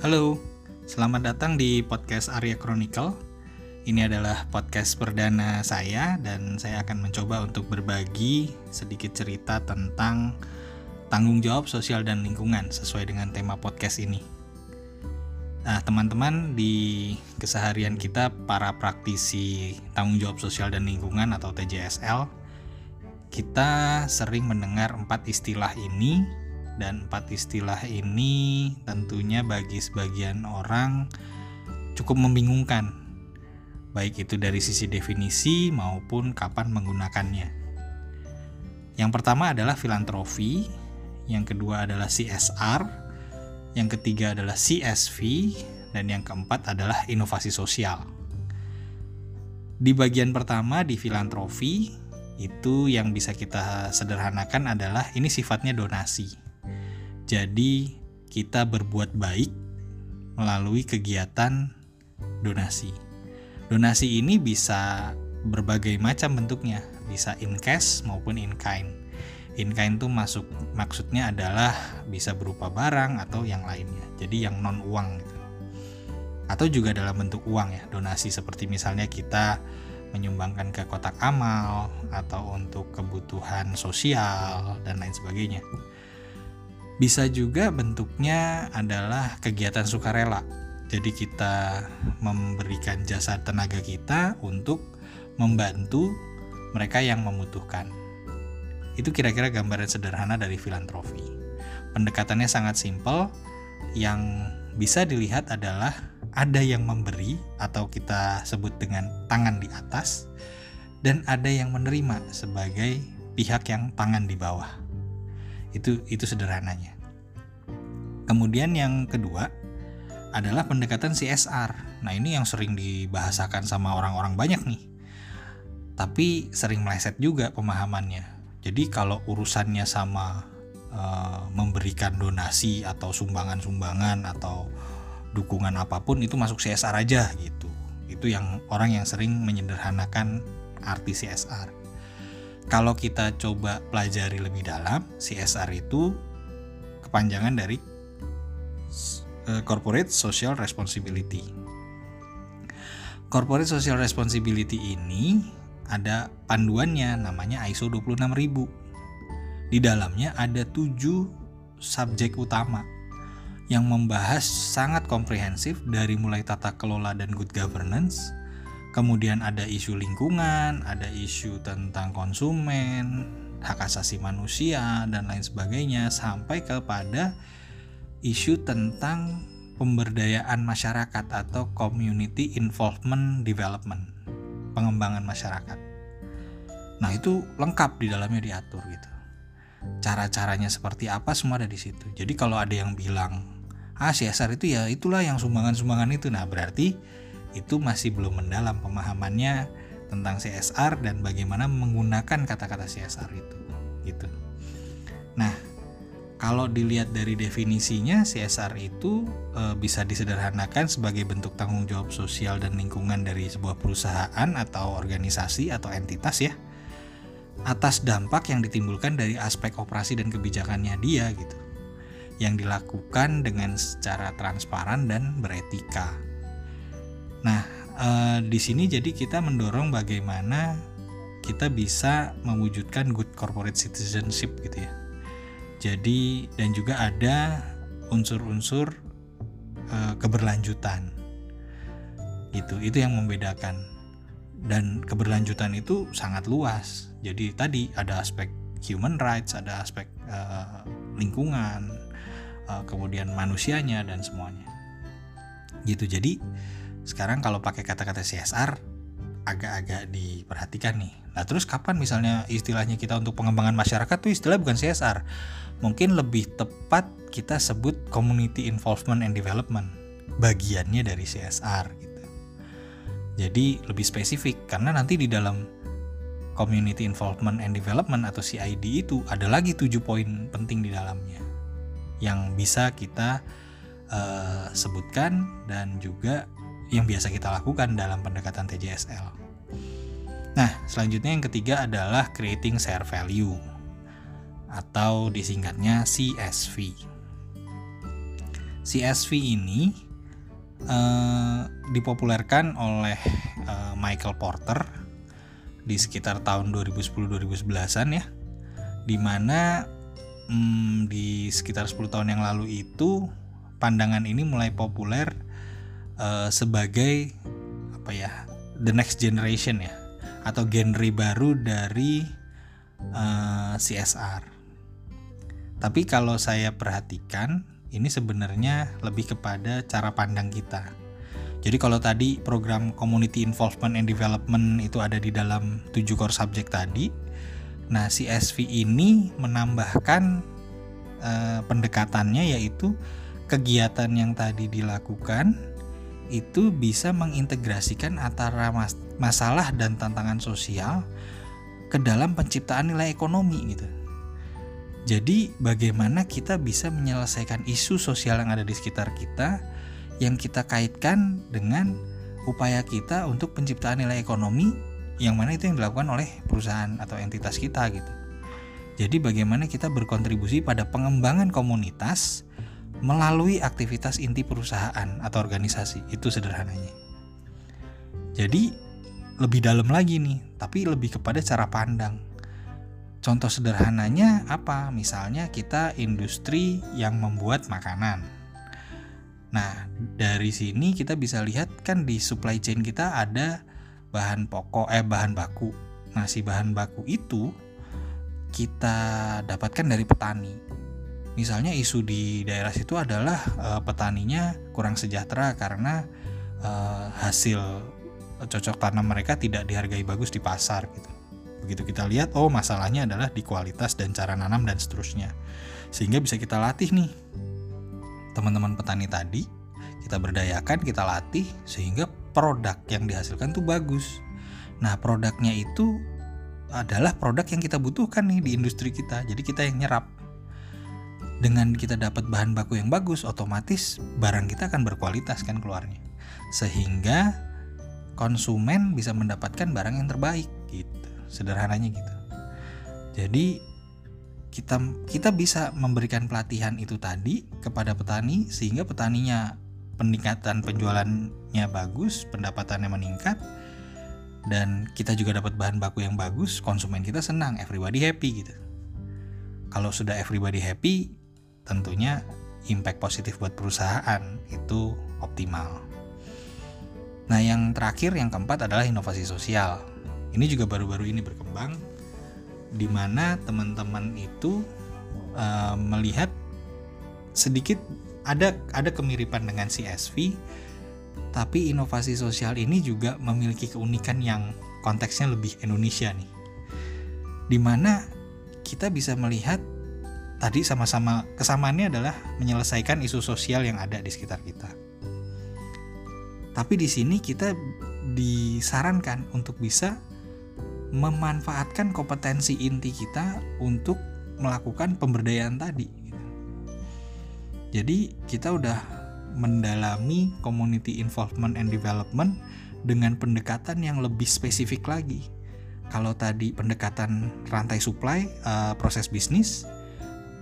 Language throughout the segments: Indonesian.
Halo, selamat datang di podcast Arya Chronicle. Ini adalah podcast perdana saya dan saya akan mencoba untuk berbagi sedikit cerita tentang tanggung jawab sosial dan lingkungan sesuai dengan tema podcast ini. Nah, teman-teman di keseharian kita para praktisi tanggung jawab sosial dan lingkungan atau TJSL, kita sering mendengar empat istilah ini dan empat istilah ini tentunya bagi sebagian orang cukup membingungkan, baik itu dari sisi definisi maupun kapan menggunakannya. Yang pertama adalah filantropi, yang kedua adalah CSR, yang ketiga adalah CSV, dan yang keempat adalah inovasi sosial. Di bagian pertama di filantropi, itu yang bisa kita sederhanakan adalah ini sifatnya donasi jadi, kita berbuat baik melalui kegiatan donasi. Donasi ini bisa berbagai macam bentuknya, bisa in cash maupun in kind. In kind itu masuk maksudnya adalah bisa berupa barang atau yang lainnya. Jadi yang non uang gitu. Atau juga dalam bentuk uang ya, donasi seperti misalnya kita menyumbangkan ke kotak amal atau untuk kebutuhan sosial dan lain sebagainya. Bisa juga bentuknya adalah kegiatan sukarela. Jadi kita memberikan jasa tenaga kita untuk membantu mereka yang membutuhkan. Itu kira-kira gambaran sederhana dari filantropi. Pendekatannya sangat simpel. Yang bisa dilihat adalah ada yang memberi atau kita sebut dengan tangan di atas dan ada yang menerima sebagai pihak yang tangan di bawah. Itu itu sederhananya. Kemudian yang kedua adalah pendekatan CSR. Nah, ini yang sering dibahasakan sama orang-orang banyak nih. Tapi sering meleset juga pemahamannya. Jadi kalau urusannya sama uh, memberikan donasi atau sumbangan-sumbangan atau dukungan apa pun itu masuk CSR aja gitu. Itu yang orang yang sering menyederhanakan arti CSR kalau kita coba pelajari lebih dalam, CSR itu kepanjangan dari eh, Corporate Social Responsibility. Corporate Social Responsibility ini ada panduannya namanya ISO 26000. Di dalamnya ada tujuh subjek utama yang membahas sangat komprehensif dari mulai tata kelola dan good governance, Kemudian ada isu lingkungan, ada isu tentang konsumen, hak asasi manusia, dan lain sebagainya, sampai kepada isu tentang pemberdayaan masyarakat atau community involvement development, pengembangan masyarakat. Nah, itu lengkap di dalamnya diatur gitu. Cara-caranya seperti apa semua ada di situ. Jadi kalau ada yang bilang, "Ah, CSR itu ya itulah yang sumbangan-sumbangan itu." Nah, berarti itu masih belum mendalam pemahamannya tentang CSR dan bagaimana menggunakan kata-kata CSR itu gitu. Nah, kalau dilihat dari definisinya CSR itu e, bisa disederhanakan sebagai bentuk tanggung jawab sosial dan lingkungan dari sebuah perusahaan atau organisasi atau entitas ya atas dampak yang ditimbulkan dari aspek operasi dan kebijakannya dia gitu yang dilakukan dengan secara transparan dan beretika Nah, eh, di sini jadi kita mendorong bagaimana kita bisa mewujudkan good corporate citizenship gitu ya. Jadi dan juga ada unsur-unsur eh, keberlanjutan. Gitu, itu yang membedakan. Dan keberlanjutan itu sangat luas. Jadi tadi ada aspek human rights, ada aspek eh, lingkungan, eh, kemudian manusianya dan semuanya. Gitu. Jadi sekarang kalau pakai kata-kata CSR agak-agak diperhatikan nih. Nah terus kapan misalnya istilahnya kita untuk pengembangan masyarakat tuh istilah bukan CSR. Mungkin lebih tepat kita sebut Community Involvement and Development. Bagiannya dari CSR gitu. Jadi lebih spesifik karena nanti di dalam Community Involvement and Development atau CID itu ada lagi tujuh poin penting di dalamnya yang bisa kita uh, sebutkan dan juga yang biasa kita lakukan dalam pendekatan TJSL. Nah, selanjutnya yang ketiga adalah creating share value atau disingkatnya CSV. CSV ini uh, dipopulerkan oleh uh, Michael Porter di sekitar tahun 2010-2011an ya di mana hmm, di sekitar 10 tahun yang lalu itu pandangan ini mulai populer uh, sebagai apa ya the next generation ya atau genre baru dari uh, CSR. Tapi kalau saya perhatikan ini sebenarnya lebih kepada cara pandang kita. Jadi kalau tadi program community involvement and development itu ada di dalam tujuh core subject tadi, nah CSV ini menambahkan uh, pendekatannya yaitu kegiatan yang tadi dilakukan itu bisa mengintegrasikan antara mas masalah dan tantangan sosial ke dalam penciptaan nilai ekonomi gitu. Jadi bagaimana kita bisa menyelesaikan isu sosial yang ada di sekitar kita yang kita kaitkan dengan upaya kita untuk penciptaan nilai ekonomi yang mana itu yang dilakukan oleh perusahaan atau entitas kita gitu. Jadi bagaimana kita berkontribusi pada pengembangan komunitas melalui aktivitas inti perusahaan atau organisasi. Itu sederhananya. Jadi lebih dalam lagi nih, tapi lebih kepada cara pandang. Contoh sederhananya apa? Misalnya kita industri yang membuat makanan. Nah, dari sini kita bisa lihat kan di supply chain kita ada bahan pokok eh bahan baku. Nah, si bahan baku itu kita dapatkan dari petani. Misalnya isu di daerah situ adalah e, petaninya kurang sejahtera karena e, hasil cocok tanam mereka tidak dihargai bagus di pasar gitu. Begitu kita lihat, oh masalahnya adalah di kualitas dan cara nanam dan seterusnya. Sehingga bisa kita latih nih teman-teman petani tadi, kita berdayakan, kita latih sehingga produk yang dihasilkan tuh bagus. Nah, produknya itu adalah produk yang kita butuhkan nih di industri kita. Jadi kita yang nyerap. Dengan kita dapat bahan baku yang bagus, otomatis barang kita akan berkualitas kan keluarnya. Sehingga konsumen bisa mendapatkan barang yang terbaik gitu. Sederhananya gitu. Jadi kita kita bisa memberikan pelatihan itu tadi kepada petani sehingga petaninya peningkatan penjualannya bagus pendapatannya meningkat dan kita juga dapat bahan baku yang bagus konsumen kita senang everybody happy gitu. Kalau sudah everybody happy tentunya impact positif buat perusahaan itu optimal Nah, yang terakhir, yang keempat adalah inovasi sosial. Ini juga baru-baru ini berkembang, di mana teman-teman itu uh, melihat sedikit ada ada kemiripan dengan CSV, tapi inovasi sosial ini juga memiliki keunikan yang konteksnya lebih Indonesia nih, di mana kita bisa melihat tadi sama-sama kesamaannya adalah menyelesaikan isu sosial yang ada di sekitar kita tapi di sini kita disarankan untuk bisa memanfaatkan kompetensi inti kita untuk melakukan pemberdayaan tadi. Jadi kita udah mendalami community involvement and development dengan pendekatan yang lebih spesifik lagi. Kalau tadi pendekatan rantai supply, uh, proses bisnis,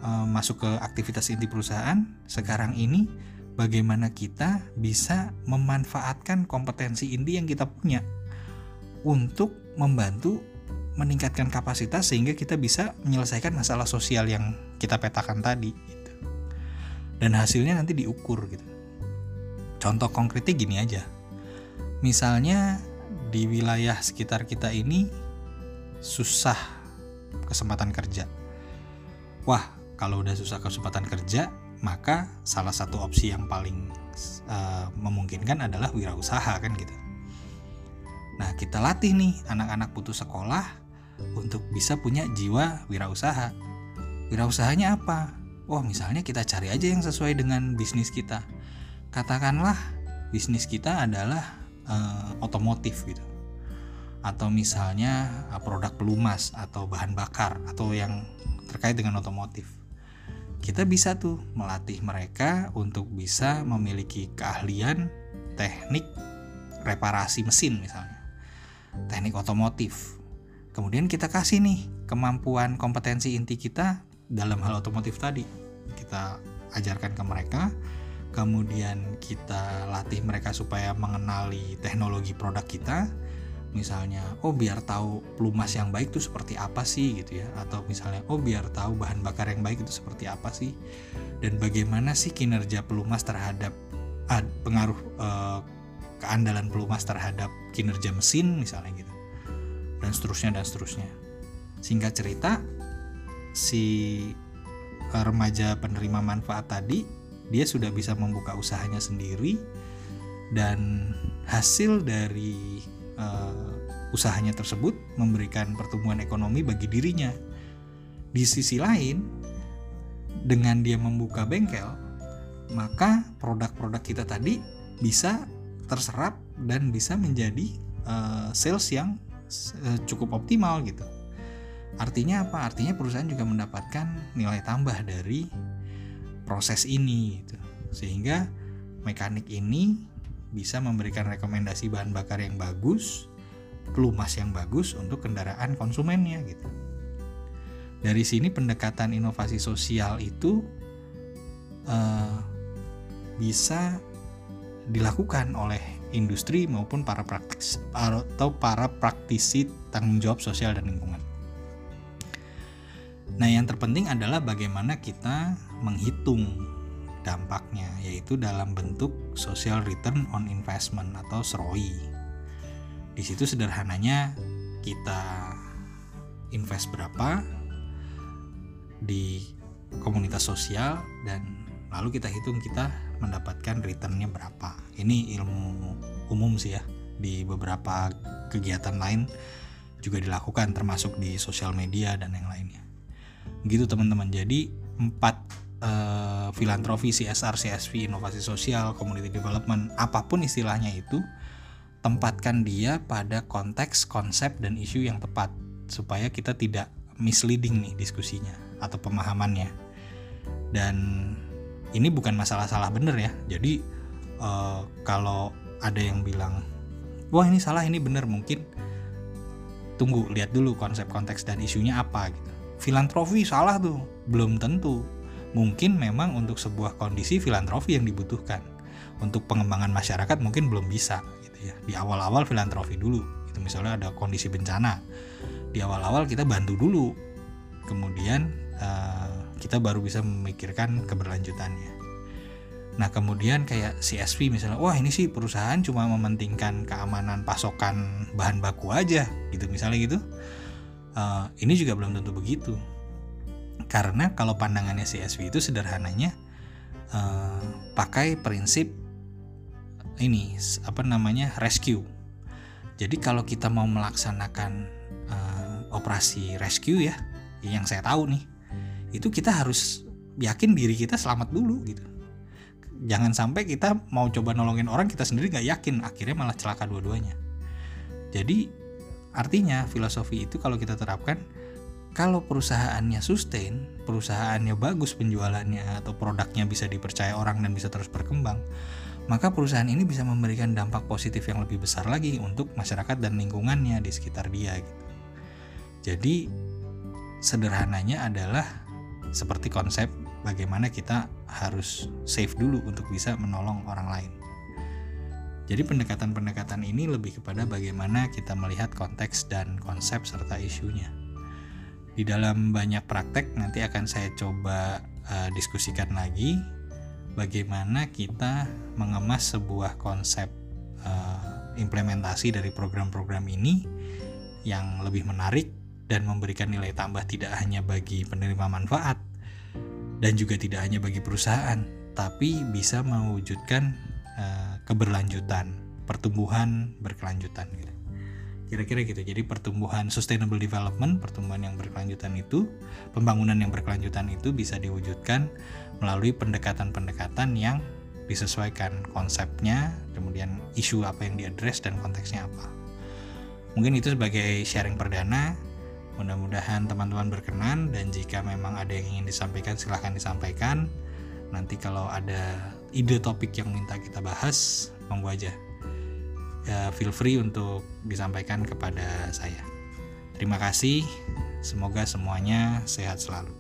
masuk ke aktivitas inti perusahaan, sekarang ini bagaimana kita bisa memanfaatkan kompetensi inti yang kita punya untuk membantu meningkatkan kapasitas sehingga kita bisa menyelesaikan masalah sosial yang kita petakan tadi gitu. dan hasilnya nanti diukur gitu. Contoh konkretnya gini aja. Misalnya di wilayah sekitar kita ini susah kesempatan kerja. Wah kalau udah susah kesempatan kerja maka salah satu opsi yang paling uh, memungkinkan adalah wirausaha kan gitu. Nah, kita latih nih anak-anak putus sekolah untuk bisa punya jiwa wirausaha. Wirausahanya apa? Oh, misalnya kita cari aja yang sesuai dengan bisnis kita. Katakanlah bisnis kita adalah uh, otomotif gitu. Atau misalnya uh, produk pelumas atau bahan bakar atau yang terkait dengan otomotif kita bisa tuh melatih mereka untuk bisa memiliki keahlian teknik reparasi mesin misalnya. Teknik otomotif. Kemudian kita kasih nih kemampuan kompetensi inti kita dalam hal otomotif tadi. Kita ajarkan ke mereka kemudian kita latih mereka supaya mengenali teknologi produk kita misalnya oh biar tahu pelumas yang baik itu seperti apa sih? gitu ya. Atau misalnya oh biar tahu bahan bakar yang baik itu seperti apa sih? Dan bagaimana sih kinerja pelumas terhadap uh, pengaruh uh, keandalan pelumas terhadap kinerja mesin misalnya gitu. Dan seterusnya dan seterusnya. Singkat cerita si remaja penerima manfaat tadi dia sudah bisa membuka usahanya sendiri. Dan hasil dari uh, usahanya tersebut memberikan pertumbuhan ekonomi bagi dirinya. Di sisi lain, dengan dia membuka bengkel, maka produk-produk kita tadi bisa terserap dan bisa menjadi uh, sales yang uh, cukup optimal gitu. Artinya apa? Artinya perusahaan juga mendapatkan nilai tambah dari proses ini gitu. Sehingga mekanik ini bisa memberikan rekomendasi bahan bakar yang bagus, pelumas yang bagus untuk kendaraan konsumennya gitu. Dari sini pendekatan inovasi sosial itu uh, bisa dilakukan oleh industri maupun para praktis atau para praktisi tanggung jawab sosial dan lingkungan. Nah, yang terpenting adalah bagaimana kita menghitung dampaknya yaitu dalam bentuk social return on investment atau SROI. Di situ sederhananya kita invest berapa di komunitas sosial dan lalu kita hitung kita mendapatkan returnnya berapa. Ini ilmu umum sih ya di beberapa kegiatan lain juga dilakukan termasuk di sosial media dan yang lainnya. Gitu teman-teman. Jadi empat uh, filantropi, CSR, CSV, inovasi sosial, community development, apa pun istilahnya itu, tempatkan dia pada konteks, konsep, dan isu yang tepat supaya kita tidak misleading nih diskusinya atau pemahamannya. Dan ini bukan masalah salah bener ya. Jadi uh, kalau ada yang bilang, wah ini salah ini bener mungkin tunggu lihat dulu konsep konteks dan isunya apa gitu. Filantropi salah tuh, belum tentu mungkin memang untuk sebuah kondisi filantropi yang dibutuhkan. Untuk pengembangan masyarakat mungkin belum bisa gitu ya. Di awal-awal filantropi dulu. Itu misalnya ada kondisi bencana. Di awal-awal kita bantu dulu. Kemudian uh, kita baru bisa memikirkan keberlanjutannya. Nah kemudian kayak CSV misalnya, wah ini sih perusahaan cuma mementingkan keamanan pasokan bahan baku aja, gitu misalnya gitu. Uh, ini juga belum tentu begitu karena kalau pandangannya CSV itu sederhananya uh, pakai prinsip ini apa namanya rescue. Jadi kalau kita mau melaksanakan uh, operasi rescue ya, yang saya tahu nih, itu kita harus yakin diri kita selamat dulu gitu. Jangan sampai kita mau coba nolongin orang kita sendiri nggak yakin, akhirnya malah celaka dua-duanya. Jadi artinya filosofi itu kalau kita terapkan kalau perusahaannya sustain, perusahaannya bagus penjualannya atau produknya bisa dipercaya orang dan bisa terus berkembang, maka perusahaan ini bisa memberikan dampak positif yang lebih besar lagi untuk masyarakat dan lingkungannya di sekitar dia gitu. Jadi sederhananya adalah seperti konsep bagaimana kita harus safe dulu untuk bisa menolong orang lain. Jadi pendekatan-pendekatan ini lebih kepada bagaimana kita melihat konteks dan konsep serta isunya di dalam banyak praktek nanti akan saya coba uh, diskusikan lagi bagaimana kita mengemas sebuah konsep uh, implementasi dari program-program ini yang lebih menarik dan memberikan nilai tambah tidak hanya bagi penerima manfaat dan juga tidak hanya bagi perusahaan tapi bisa mewujudkan uh, keberlanjutan pertumbuhan berkelanjutan gitu kira-kira gitu. Jadi pertumbuhan sustainable development pertumbuhan yang berkelanjutan itu pembangunan yang berkelanjutan itu bisa diwujudkan melalui pendekatan-pendekatan yang disesuaikan konsepnya kemudian isu apa yang diadres dan konteksnya apa. Mungkin itu sebagai sharing perdana. Mudah-mudahan teman-teman berkenan dan jika memang ada yang ingin disampaikan silahkan disampaikan. Nanti kalau ada ide topik yang minta kita bahas monggo aja ya feel free untuk disampaikan kepada saya. Terima kasih, semoga semuanya sehat selalu.